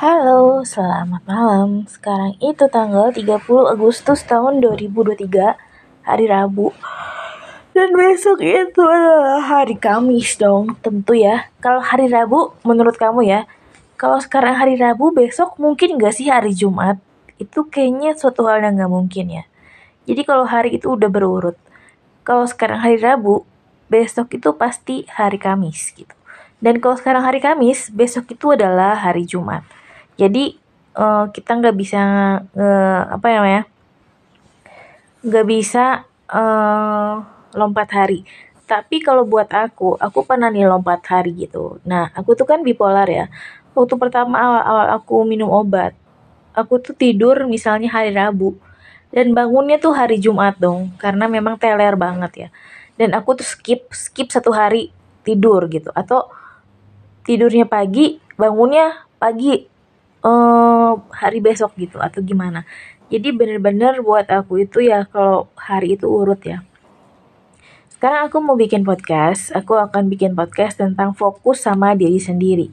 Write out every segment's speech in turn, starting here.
Halo, selamat malam. Sekarang itu tanggal 30 Agustus tahun 2023, hari Rabu. Dan besok itu adalah hari Kamis dong, tentu ya. Kalau hari Rabu, menurut kamu ya, kalau sekarang hari Rabu, besok mungkin gak sih hari Jumat? Itu kayaknya suatu hal yang gak mungkin ya. Jadi kalau hari itu udah berurut. Kalau sekarang hari Rabu, besok itu pasti hari Kamis gitu. Dan kalau sekarang hari Kamis, besok itu adalah hari Jumat. Jadi uh, kita nggak bisa uh, apa namanya, nggak bisa uh, lompat hari. Tapi kalau buat aku, aku pernah nih lompat hari gitu. Nah, aku tuh kan bipolar ya. Waktu pertama awal-awal aku minum obat, aku tuh tidur misalnya hari Rabu dan bangunnya tuh hari Jumat dong, karena memang teler banget ya. Dan aku tuh skip skip satu hari tidur gitu atau tidurnya pagi, bangunnya pagi uh, hari besok gitu atau gimana. Jadi bener-bener buat aku itu ya kalau hari itu urut ya. Sekarang aku mau bikin podcast, aku akan bikin podcast tentang fokus sama diri sendiri.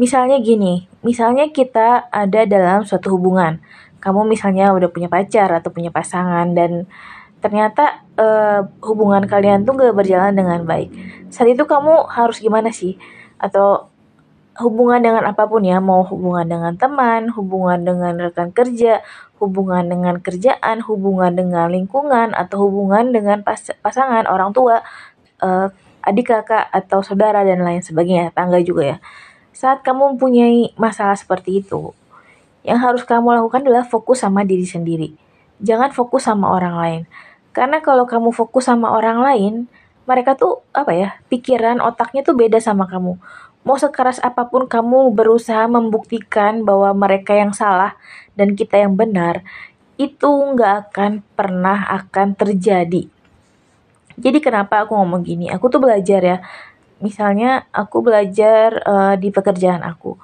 Misalnya gini, misalnya kita ada dalam suatu hubungan. Kamu misalnya udah punya pacar atau punya pasangan dan ternyata uh, hubungan kalian tuh gak berjalan dengan baik. Saat itu kamu harus gimana sih? Atau hubungan dengan apa pun ya, mau hubungan dengan teman, hubungan dengan rekan kerja, hubungan dengan kerjaan, hubungan dengan lingkungan, atau hubungan dengan pas pasangan, orang tua, uh, adik kakak, atau saudara, dan lain sebagainya, tangga juga ya. Saat kamu mempunyai masalah seperti itu, yang harus kamu lakukan adalah fokus sama diri sendiri. Jangan fokus sama orang lain. Karena kalau kamu fokus sama orang lain, mereka tuh apa ya, pikiran otaknya tuh beda sama kamu mau sekeras apa pun kamu berusaha membuktikan bahwa mereka yang salah dan kita yang benar, itu nggak akan pernah akan terjadi. Jadi kenapa aku ngomong gini? Aku tuh belajar ya. Misalnya aku belajar uh, di pekerjaan aku.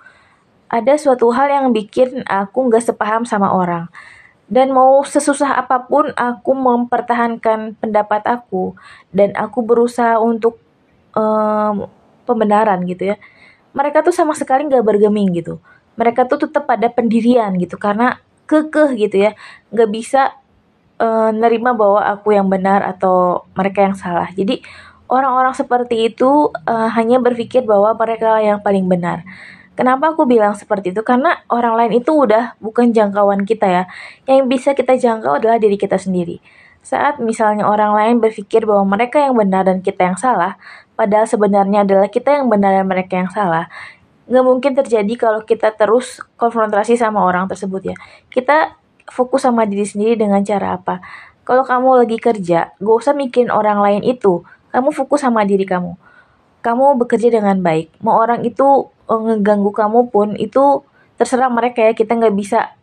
Ada suatu hal yang bikin aku nggak sepaham sama orang. Dan mau sesusah apa pun aku mempertahankan pendapat aku. Dan aku berusaha untuk um, pembenaran gitu ya. Mereka tuh sama sekali nggak bergeming gitu. Mereka tuh tetap pada pendirian gitu. Karena kekeh gitu ya. Nggak bisa uh, nerima bahwa aku yang benar atau mereka yang salah. Jadi orang-orang seperti itu uh, hanya berpikir bahwa mereka yang paling benar Kenapa aku bilang seperti itu? Karena orang lain itu udah bukan jangkauan kita ya. Yang bisa kita jangkau adalah diri kita sendiri. Saat misalnya orang lain berpikir bahwa mereka yang benar dan kita yang salah, padahal sebenarnya adalah kita yang benar dan mereka yang salah. Nggak mungkin terjadi kalau kita terus konfrontasi sama orang tersebut ya. Kita fokus sama diri sendiri dengan cara apa? Kalau kamu lagi kerja, gak usah mikirin orang lain itu. Kamu fokus sama diri kamu. Kamu bekerja dengan baik. Mau orang itu eh, ngeganggu kamu pun itu terserah mereka ya. Kita nggak bisa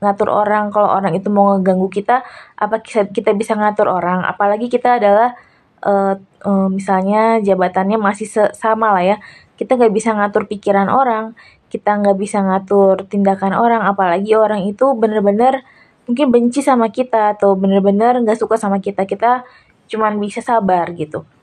ngatur orang. Kalau orang itu mau ngeganggu kita apa kita bisa ngatur orang? Apalagi kita adalah uh, uh, misalnya jabatannya masih sama lah ya. Kita nggak bisa ngatur pikiran orang. Kita nggak bisa ngatur tindakan orang. Apalagi orang itu bener-bener mungkin benci sama kita atau bener-bener nggak suka sama kita. Kita cuman bisa sabar gitu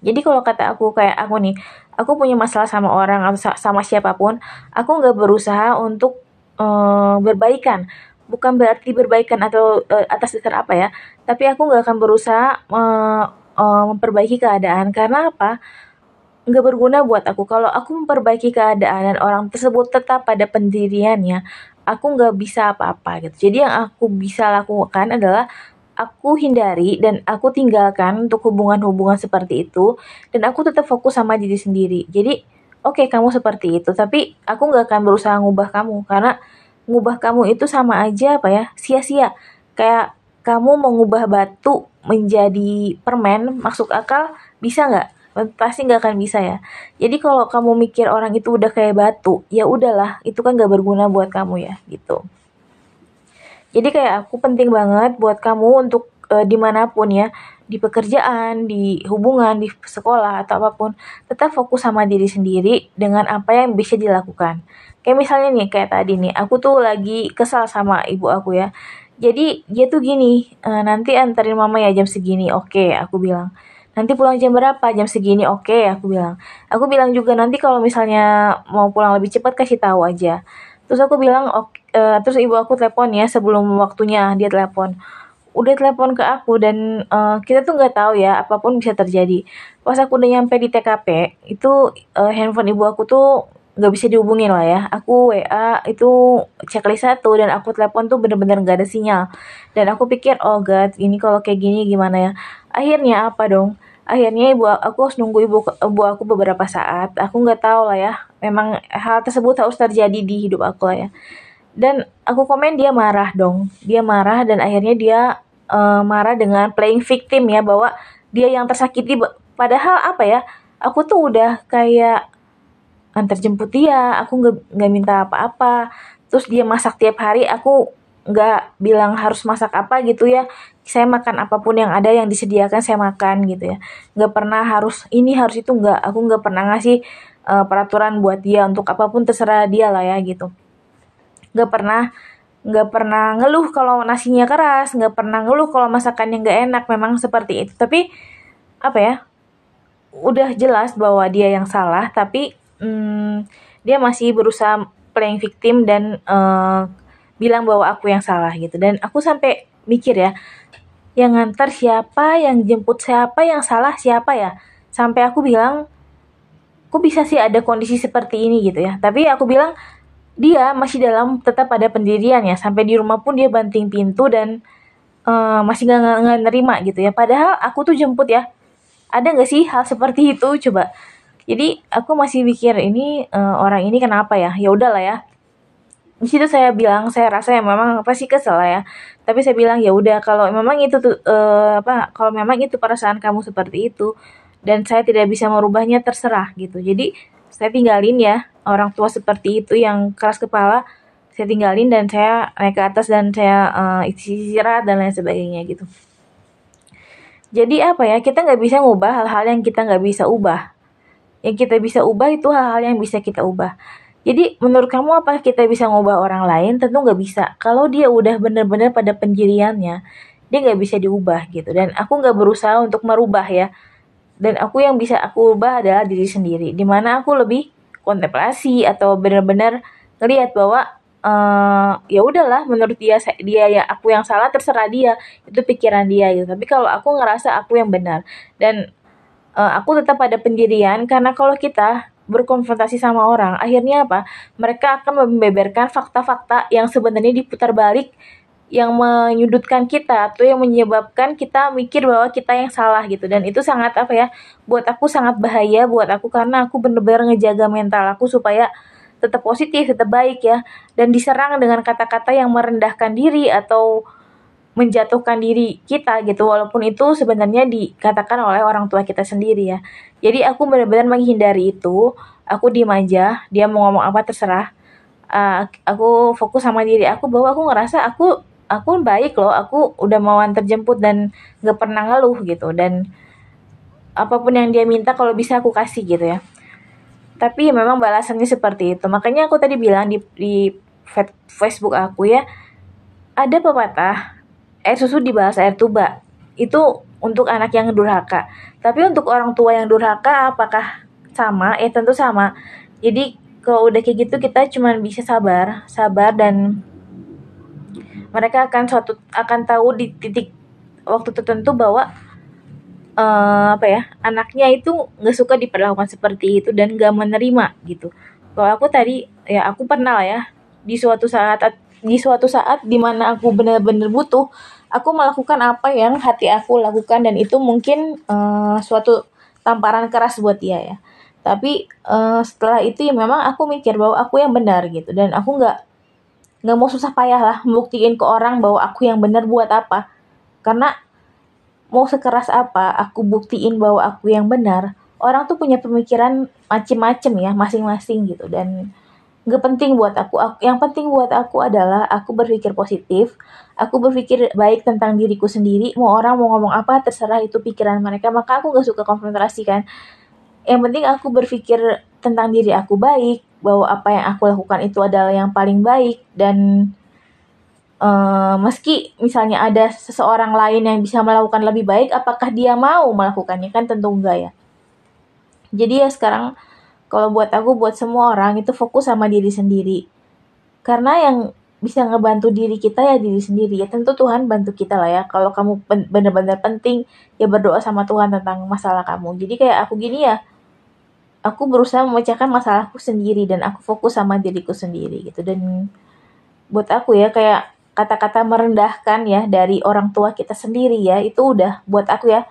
jadi kalau kata aku kayak aku nih aku punya masalah sama orang atau sama siapa pun aku nggak berusaha untuk uh, berbaikan. Bukan berarti berbaikan atau uh, atas dasar apa ya tapi aku nggak akan berusaha uh, uh, memperbaiki keadaan. Karena apa? Nggak berguna buat aku. Kalau aku memperbaiki keadaan dan orang tersebut tetap pada pendiriannya aku nggak bisa apa-apa gitu. Jadi yang aku bisa lakukan adalah aku hindari dan aku tinggalkan untuk hubungan-hubungan seperti itu dan aku tetap fokus sama diri sendiri. Jadi oke okay, kamu seperti itu tapi aku nggak akan berusaha ngubah kamu karena ngubah kamu itu sama aja apa ya sia-sia. Kayak kamu mau ngubah batu menjadi permen masuk akal bisa nggak? Pasti nggak akan bisa ya. Jadi kalau kamu mikir orang itu udah kayak batu ya udahlah itu kan nggak berguna buat kamu ya gitu jadi kayak aku penting banget buat kamu untuk uh, di mana pun ya di pekerjaan, di hubungan, di sekolah atau apa pun, tetap fokus sama diri sendiri dengan apa yang bisa dilakukan. Kayak misalnya nih, kayak tadi nih, aku tuh lagi kesal sama ibu aku ya jadi dia tuh gini, e, nanti anterin mama ya jam segini. Oke, aku bilang. nanti pulang jam berapa jam segini oke aku bilang aku bilang juga nanti kalau misalnya mau pulang lebih cepat kasih tahu aja terus aku bilang oke uh, terus ibu aku telepon ya sebelum waktunya dia telepon. Udah telepon ke aku dan uh, kita tuh nggak tahu ya apa pun bisa terjadi. Pas aku udah nyampe di TKP itu uh, handphone ibu aku tuh nggak bisa dihubungin lah ya. Aku WA itu checklist satu dan aku telepon tuh bener-bener nggak ada sinyal. Dan aku pikir oh god ini kalau kayak gini gimana ya? Akhirnya apa dong akhirnya ibu aku harus nunggu ibu ibu aku beberapa saat. Aku nggak tahu lah ya. Memang hal tersebut harus terjadi di hidup aku lah ya. Dan aku komen dia marah dong. Dia marah dan akhirnya dia uh, marah dengan playing victim ya bahwa dia yang tersakiti. Padahal apa ya aku tuh udah kayak antar jemput dia. Aku nggak nggak minta apa-apa. Terus dia masak tiap hari. Aku nggak bilang harus masak apa gitu ya. Saya makan apa pun yang ada yang disediakan saya makan gitu ya. Nggak pernah harus ini harus itu nggak aku nggak pernah ngasih uh, peraturan buat dia untuk apa pun terserah dia lah ya gitu. Nggak pernah nggak pernah ngeluh kalau nasinya keras nggak pernah ngeluh kalau masakannya nggak enak memang seperti itu. Tapi apa ya udah jelas bahwa dia yang salah tapi hmm, dia masih berusaha playing victim dan uh, bilang bahwa aku yang salah gitu. Dan aku sampai mikir ya yang ngantar siapa yang jemput siapa yang salah siapa ya? Sampai aku bilang kok bisa sih ada kondisi seperti ini? gitu ya. Tapi aku bilang dia masih dalam tetap ada pendirian ya. Sampai di rumah pun dia banting pintu dan uh, masih nggak nggak nerima gitu ya. Padahal aku tuh jemput ya. Ada nggak sih hal seperti itu? Coba. Jadi aku masih pikir ini uh, orang ini kenapa ya? Ya udahlah ya di situ saya bilang saya rasa yang memang pasti kesel ya. Tapi saya bilang ya udah kalau memang itu tuh uh, apa kalau memang itu perasaan kamu seperti itu dan saya tidak bisa merubahnya terserah gitu. Jadi saya tinggalin ya orang tua seperti itu yang keras kepala saya tinggalin dan saya naik ke atas dan saya uh, istirahat dan lain sebagainya gitu. Jadi apa ya kita nggak bisa ngubah hal-hal yang kita nggak bisa ubah. Yang kita bisa ubah itu hal-hal yang bisa kita ubah jadi menurut kamu apa kita bisa ngubah orang lain? Tentu nggak bisa. Kalau dia udah benar-benar pada pendiriannya, dia nggak bisa diubah gitu. Dan aku nggak berusaha untuk merubah ya. Dan aku yang bisa aku ubah adalah diri sendiri. Di mana aku lebih kontemplasi atau benar-benar ngelihat bahwa uh, ya udahlah menurut dia dia ya aku yang salah terserah dia itu pikiran dia gitu. Tapi kalau aku ngerasa aku yang benar dan uh, aku tetap pada pendirian karena kalau kita berkonfrontasi sama orang, akhirnya apa? Mereka akan membeberkan fakta-fakta yang sebenarnya diputar balik yang menyudutkan kita atau yang menyebabkan kita mikir bahwa kita yang salah gitu dan itu sangat apa ya buat aku sangat bahaya buat aku karena aku bener-bener ngejaga mental aku supaya tetap positif tetap baik ya dan diserang dengan kata-kata yang merendahkan diri atau menjatuhkan diri kita gitu. Walaupun itu sebenarnya dikatakan oleh orang tua kita sendiri ya. Jadi aku benar-benar menghindari itu. Aku diem aja dia mau ngomong apa terserah. Uh, aku fokus sama diri aku bahwa aku ngerasa aku aku baik loh. Aku udah mau antar jemput dan gak pernah ngeluh gitu. Dan apa pun yang dia minta kalau bisa aku kasih gitu ya. Tapi memang balasannya seperti itu. Makanya aku tadi bilang di di Facebook aku ya ada pepatah air susu dibalas air tuba. Itu untuk anak yang durhaka. Tapi untuk orang tua yang durhaka apakah sama? Eh tentu sama. Jadi kalau udah kayak gitu kita cuma bisa sabar, sabar dan mereka akan suatu akan tahu di titik waktu tertentu bahwa uh, apa ya anaknya itu nggak suka diperlakukan seperti itu dan gak menerima gitu. Kalau aku tadi ya aku pernah lah ya di suatu saat di suatu saat di mana aku benar-benar butuh aku melakukan apa yang hati aku lakukan dan itu mungkin uh, suatu tamparan keras buat dia ya. Tapi uh, setelah itu ya memang aku mikir bahwa aku yang benar gitu dan aku nggak nggak mau susah payah lah membuktiin ke orang bahwa aku yang benar buat apa. Karena mau sekeras apa aku buktiin bahwa aku yang benar orang tuh punya pemikiran macem-macem ya masing-masing gitu dan Gak penting buat aku. aku. Yang penting buat aku adalah aku berpikir positif. Aku berpikir baik tentang diriku sendiri. Mau orang mau ngomong apa terserah itu pikiran mereka. Maka aku gak suka konfrontasi kan. Yang penting aku berpikir tentang diri aku baik. Bahwa apa yang aku lakukan itu adalah yang paling baik. Dan uh, meski misalnya ada seseorang lain yang bisa melakukan lebih baik apakah dia mau melakukannya kan tentu enggak ya jadi ya sekarang kalau buat aku buat semua orang itu fokus sama diri sendiri. Karena yang bisa ngebantu diri kita ya diri sendiri. Ya tentu Tuhan bantu kita lah ya. Kalau kamu benar-benar penting ya berdoa sama Tuhan tentang masalah kamu. Jadi kayak aku gini ya aku berusaha memecahkan masalahku sendiri dan aku fokus sama diriku sendiri gitu. Dan buat aku ya kayak kata-kata merendahkan ya dari orang tua kita sendiri ya itu udah buat aku ya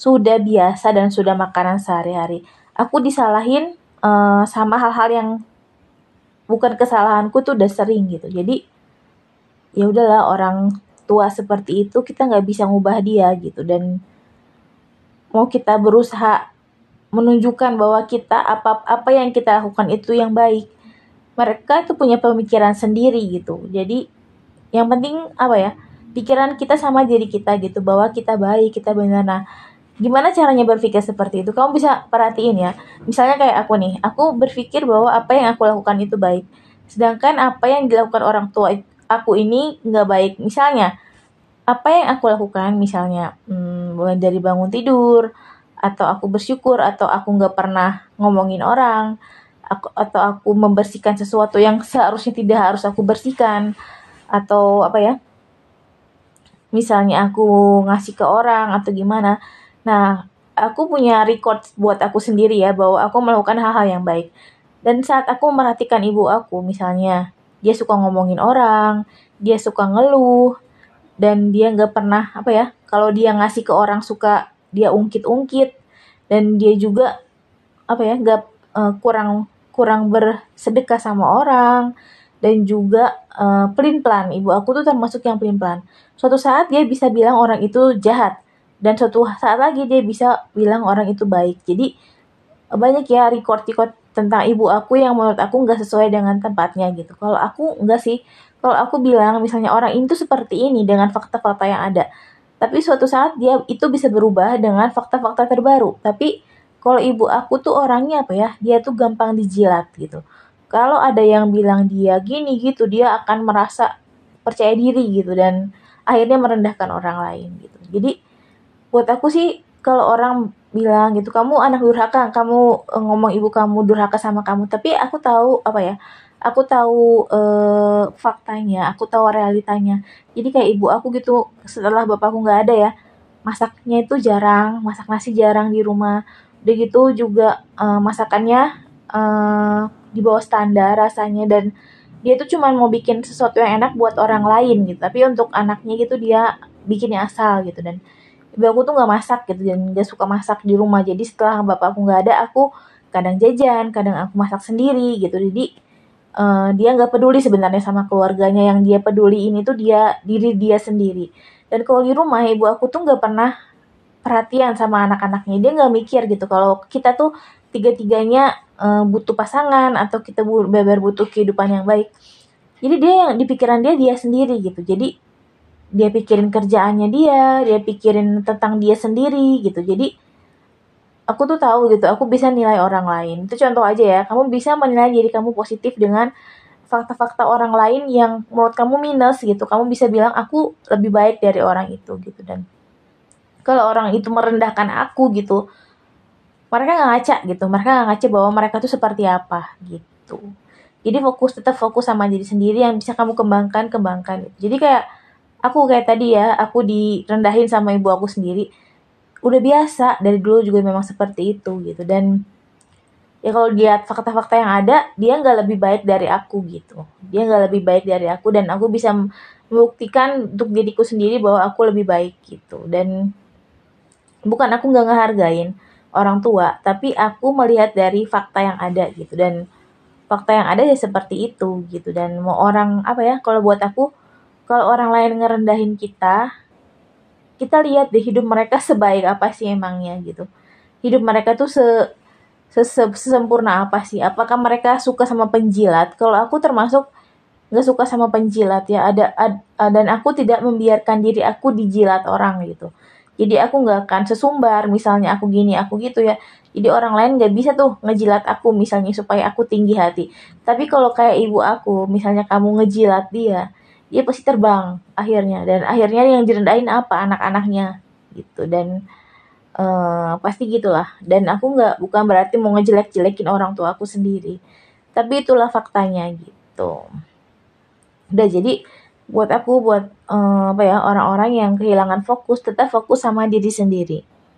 sudah biasa dan sudah makanan sehari-hari. Aku disalahin uh, sama hal-hal yang bukan kesalahanku tuh udah sering gitu. Jadi ya udahlah orang tua seperti itu kita nggak bisa ngubah dia gitu. Dan mau kita berusaha menunjukkan bahwa kita apa apa yang kita lakukan itu yang baik. Mereka itu punya pemikiran sendiri gitu. Jadi yang penting apa ya? Pikiran kita sama diri kita gitu bahwa kita baik kita benar. Nah gimana caranya berpikir seperti itu? Kamu bisa perhatiin ya. Misalnya kayak aku nih aku berpikir bahwa apa yang aku lakukan itu baik. Sedangkan apa yang dilakukan orang tua aku ini nggak baik. Misalnya apa yang aku lakukan misalnya hmm, dari bangun tidur atau aku bersyukur atau aku nggak pernah ngomongin orang aku, atau aku membersihkan sesuatu yang seharusnya tidak harus aku bersihkan atau apa ya misalnya aku ngasih ke orang atau gimana Nah, aku punya record buat aku sendiri ya bahwa aku melakukan hal-hal yang baik. Dan saat aku merhatikan ibu aku, misalnya dia suka ngomongin orang, dia suka ngeluh, dan dia nggak pernah apa ya, kalau dia ngasih ke orang suka dia ungkit-ungkit, dan dia juga apa ya nggak uh, kurang kurang bersedekah sama orang, dan juga uh, pelin pelan. Ibu aku tuh termasuk yang pelin pelan. Suatu saat dia bisa bilang orang itu jahat, dan suatu saat lagi dia bisa bilang orang itu baik. Jadi banyak ya record-record tentang ibu aku yang menurut aku nggak sesuai dengan tempatnya gitu. Kalau aku nggak sih. Kalau aku bilang misalnya orang itu seperti ini dengan fakta-fakta yang ada. Tapi suatu saat dia itu bisa berubah dengan fakta-fakta terbaru. Tapi kalau ibu aku tuh orangnya apa ya dia tuh gampang dijilat gitu. Kalau ada yang bilang dia gini gitu dia akan merasa percaya diri gitu dan akhirnya merendahkan orang lain gitu. Jadi buat aku sih kalau orang bilang gitu kamu anak durhaka kamu uh, ngomong ibu kamu durhaka sama kamu. Tapi aku tahu apa ya aku tahu uh, faktanya aku tahu realitanya. Jadi kayak ibu aku gitu setelah bapakku nggak ada ya masaknya itu jarang masak nasi jarang di rumah. Udah gitu juga uh, masakannya uh, di bawah standar rasanya dan dia tuh cuma mau bikin sesuatu yang enak buat orang lain gitu. Tapi untuk anaknya gitu dia bikinnya asal gitu dan ibu aku tuh nggak masak gitu dan gak suka masak di rumah. Jadi setelah bapak aku nggak ada aku kadang jajan kadang aku masak sendiri gitu. Jadi uh, dia nggak peduli sebenarnya sama keluarganya. Yang dia peduli ini tuh dia diri dia sendiri. Dan kalau di rumah ibu aku tuh nggak pernah perhatian sama anak-anaknya. Dia nggak mikir gitu kalau kita tuh tiga-tiganya uh, butuh pasangan atau kita beber butuh kehidupan yang baik. Jadi dia yang di pikiran dia dia sendiri gitu. Jadi dia pikirin kerjaannya dia dia pikirin tentang dia sendiri gitu. Jadi aku tuh tahu gitu aku bisa nilai orang lain. Itu contoh aja ya kamu bisa menilai diri kamu positif dengan fakta-fakta orang lain yang menurut kamu minus gitu. Kamu bisa bilang aku lebih baik dari orang itu gitu. Dan kalau orang itu merendahkan aku gitu mereka nggak ngaca gitu. Mereka nggak ngaca bahwa mereka tuh seperti apa gitu. Jadi fokus tetap fokus sama diri sendiri yang bisa kamu kembangkan kembangkan jadi kayak aku kayak tadi ya aku direndahin sama ibu aku sendiri. Udah biasa dari dulu juga memang seperti itu gitu. Dan ya kalau lihat fakta-fakta yang ada dia nggak lebih baik dari aku gitu. Dia nggak lebih baik dari aku dan aku bisa membuktikan untuk diriku sendiri bahwa aku lebih baik gitu. Dan bukan aku nggak ngehargain orang tua tapi aku melihat dari fakta yang ada gitu. Dan fakta yang ada ya seperti itu gitu. Dan mau orang apa ya kalau buat aku kalau orang lain ngerendahin kita kita lihat deh hidup mereka sebaik apa sih emangnya gitu. Hidup mereka tuh se sesempurna apa sih? Apakah mereka suka sama penjilat? Kalau aku termasuk nggak suka sama penjilat ya. Ada ad, dan aku tidak membiarkan diri aku dijilat orang gitu. Jadi aku nggak akan sesumbar misalnya aku gini aku gitu ya. Jadi orang lain nggak bisa tuh ngejilat aku misalnya supaya aku tinggi hati. Tapi kalau kayak ibu aku misalnya kamu ngejilat dia dia pasti terbang akhirnya. Dan akhirnya yang direndahin apa? Anak-anaknya. Gitu. Dan uh, pasti gitulah. Dan aku nggak bukan berarti mau ngejelek-jelekin orang tua aku sendiri. Tapi itulah faktanya gitu. Udah jadi buat aku buat uh, apa ya orang-orang yang kehilangan fokus tetap fokus sama diri sendiri